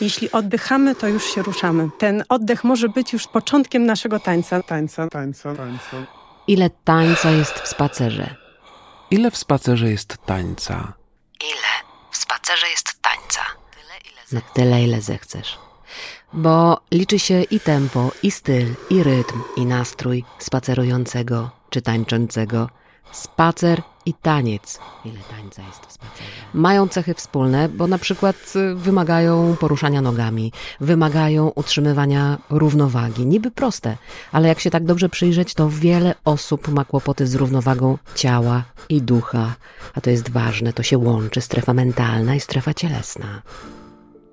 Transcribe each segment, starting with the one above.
Jeśli oddychamy, to już się ruszamy. Ten oddech może być już początkiem naszego tańca. Tańca, tańca, tańca. Ile tańca jest w spacerze? Ile w spacerze jest tańca? Ile w spacerze jest tańca? Tyle, ile Na tyle, ile zechcesz. Bo liczy się i tempo, i styl, i rytm, i nastrój spacerującego czy tańczącego. Spacer i taniec. Ile tańca jest w? Mają cechy wspólne, bo na przykład y, wymagają poruszania nogami, wymagają utrzymywania równowagi. Niby proste, ale jak się tak dobrze przyjrzeć, to wiele osób ma kłopoty z równowagą ciała i ducha. A to jest ważne, to się łączy strefa mentalna i strefa cielesna.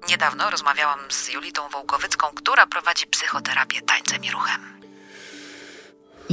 Niedawno rozmawiałam z Julitą Wołkowycką, która prowadzi psychoterapię tańcem i ruchem.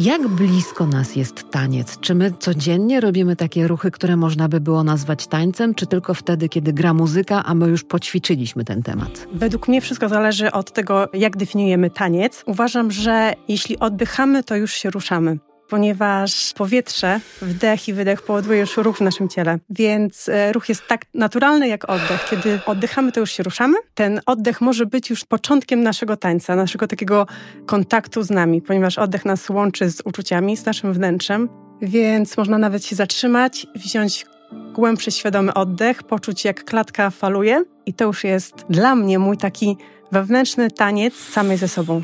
Jak blisko nas jest taniec? Czy my codziennie robimy takie ruchy, które można by było nazwać tańcem, czy tylko wtedy, kiedy gra muzyka, a my już poćwiczyliśmy ten temat? Według mnie wszystko zależy od tego, jak definiujemy taniec. Uważam, że jeśli oddychamy, to już się ruszamy ponieważ powietrze, wdech i wydech powoduje już ruch w naszym ciele. Więc e, ruch jest tak naturalny jak oddech. Kiedy oddychamy, to już się ruszamy. Ten oddech może być już początkiem naszego tańca, naszego takiego kontaktu z nami, ponieważ oddech nas łączy z uczuciami, z naszym wnętrzem. Więc można nawet się zatrzymać, wziąć głębszy, świadomy oddech, poczuć jak klatka faluje. I to już jest dla mnie mój taki wewnętrzny taniec samej ze sobą.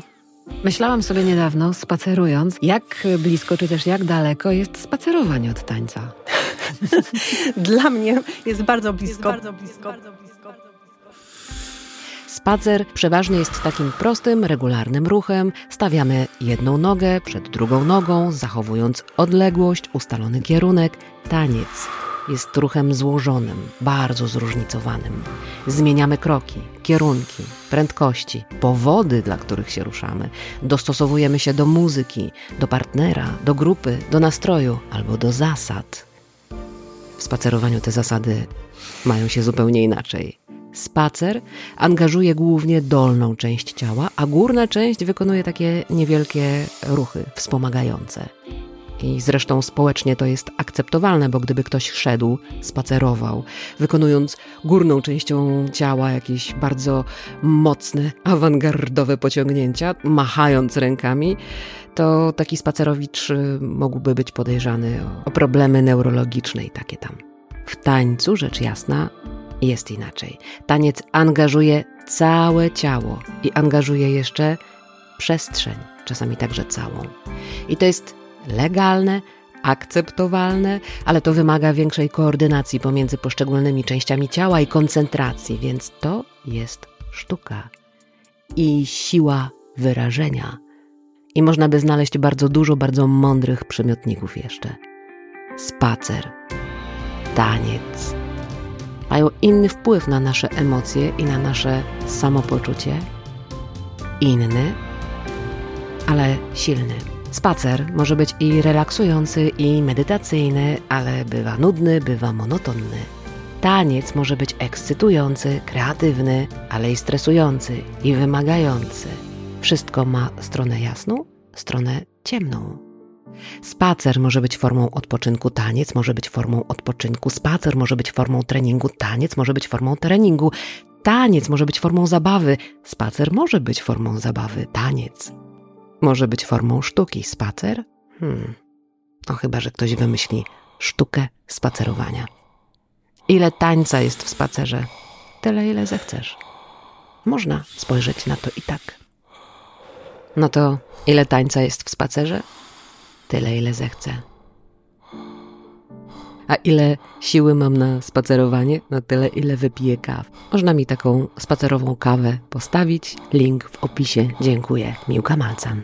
Myślałam sobie niedawno, spacerując, jak blisko czy też jak daleko jest spacerowanie od tańca. Dla mnie jest bardzo blisko. Jest bardzo blisko. Spacer przeważnie jest takim prostym, regularnym ruchem. Stawiamy jedną nogę przed drugą nogą, zachowując odległość, ustalony kierunek. Taniec jest ruchem złożonym, bardzo zróżnicowanym. Zmieniamy kroki, kierunki, prędkości, powody, dla których się ruszamy. Dostosowujemy się do muzyki, do partnera, do grupy, do nastroju albo do zasad. W spacerowaniu te zasady mają się zupełnie inaczej. Spacer angażuje głównie dolną część ciała, a górna część wykonuje takie niewielkie ruchy wspomagające. I zresztą społecznie to jest akceptowalne, bo gdyby ktoś szedł, spacerował, wykonując górną częścią ciała jakieś bardzo mocne, awangardowe pociągnięcia, machając rękami, to taki spacerowicz y, mógłby być podejrzany o problemy neurologiczne i takie tam. W tańcu, rzecz jasna, jest inaczej. Taniec angażuje całe ciało i angażuje jeszcze przestrzeń, czasami także całą. I to jest legalne, akceptowalne, ale to wymaga większej koordynacji pomiędzy poszczególnymi częściami ciała i koncentracji, więc to jest sztuka i siła wyrażenia. I można by znaleźć bardzo dużo bardzo mądrych przymiotników jeszcze. Spacer, taniec mają inny wpływ na nasze emocje i na nasze samopoczucie. Inny, ale silny. Spacer może być i relaksujący, i medytacyjny, ale bywa nudny, bywa monotonny. Taniec może być ekscytujący, kreatywny, ale i stresujący i wymagający. Wszystko ma stronę jasną, stronę ciemną. Spacer może być formą odpoczynku, taniec może być formą odpoczynku, spacer może być formą treningu, taniec może być formą treningu, taniec może być formą zabawy, spacer może być formą zabawy, taniec może być formą sztuki. Spacer? Hmm. No chyba, że ktoś wymyśli sztukę spacerowania. Ile tańca jest w spacerze? Tyle, ile zechcesz. Można spojrzeć na to i tak. No to ile tańca jest w spacerze? Tyle, ile zechcę. A ile siły mam na spacerowanie? No tyle, ile wypiję kaw. Można mi taką spacerową kawę postawić. Link w opisie. Dziękuję. Miłka Malcan.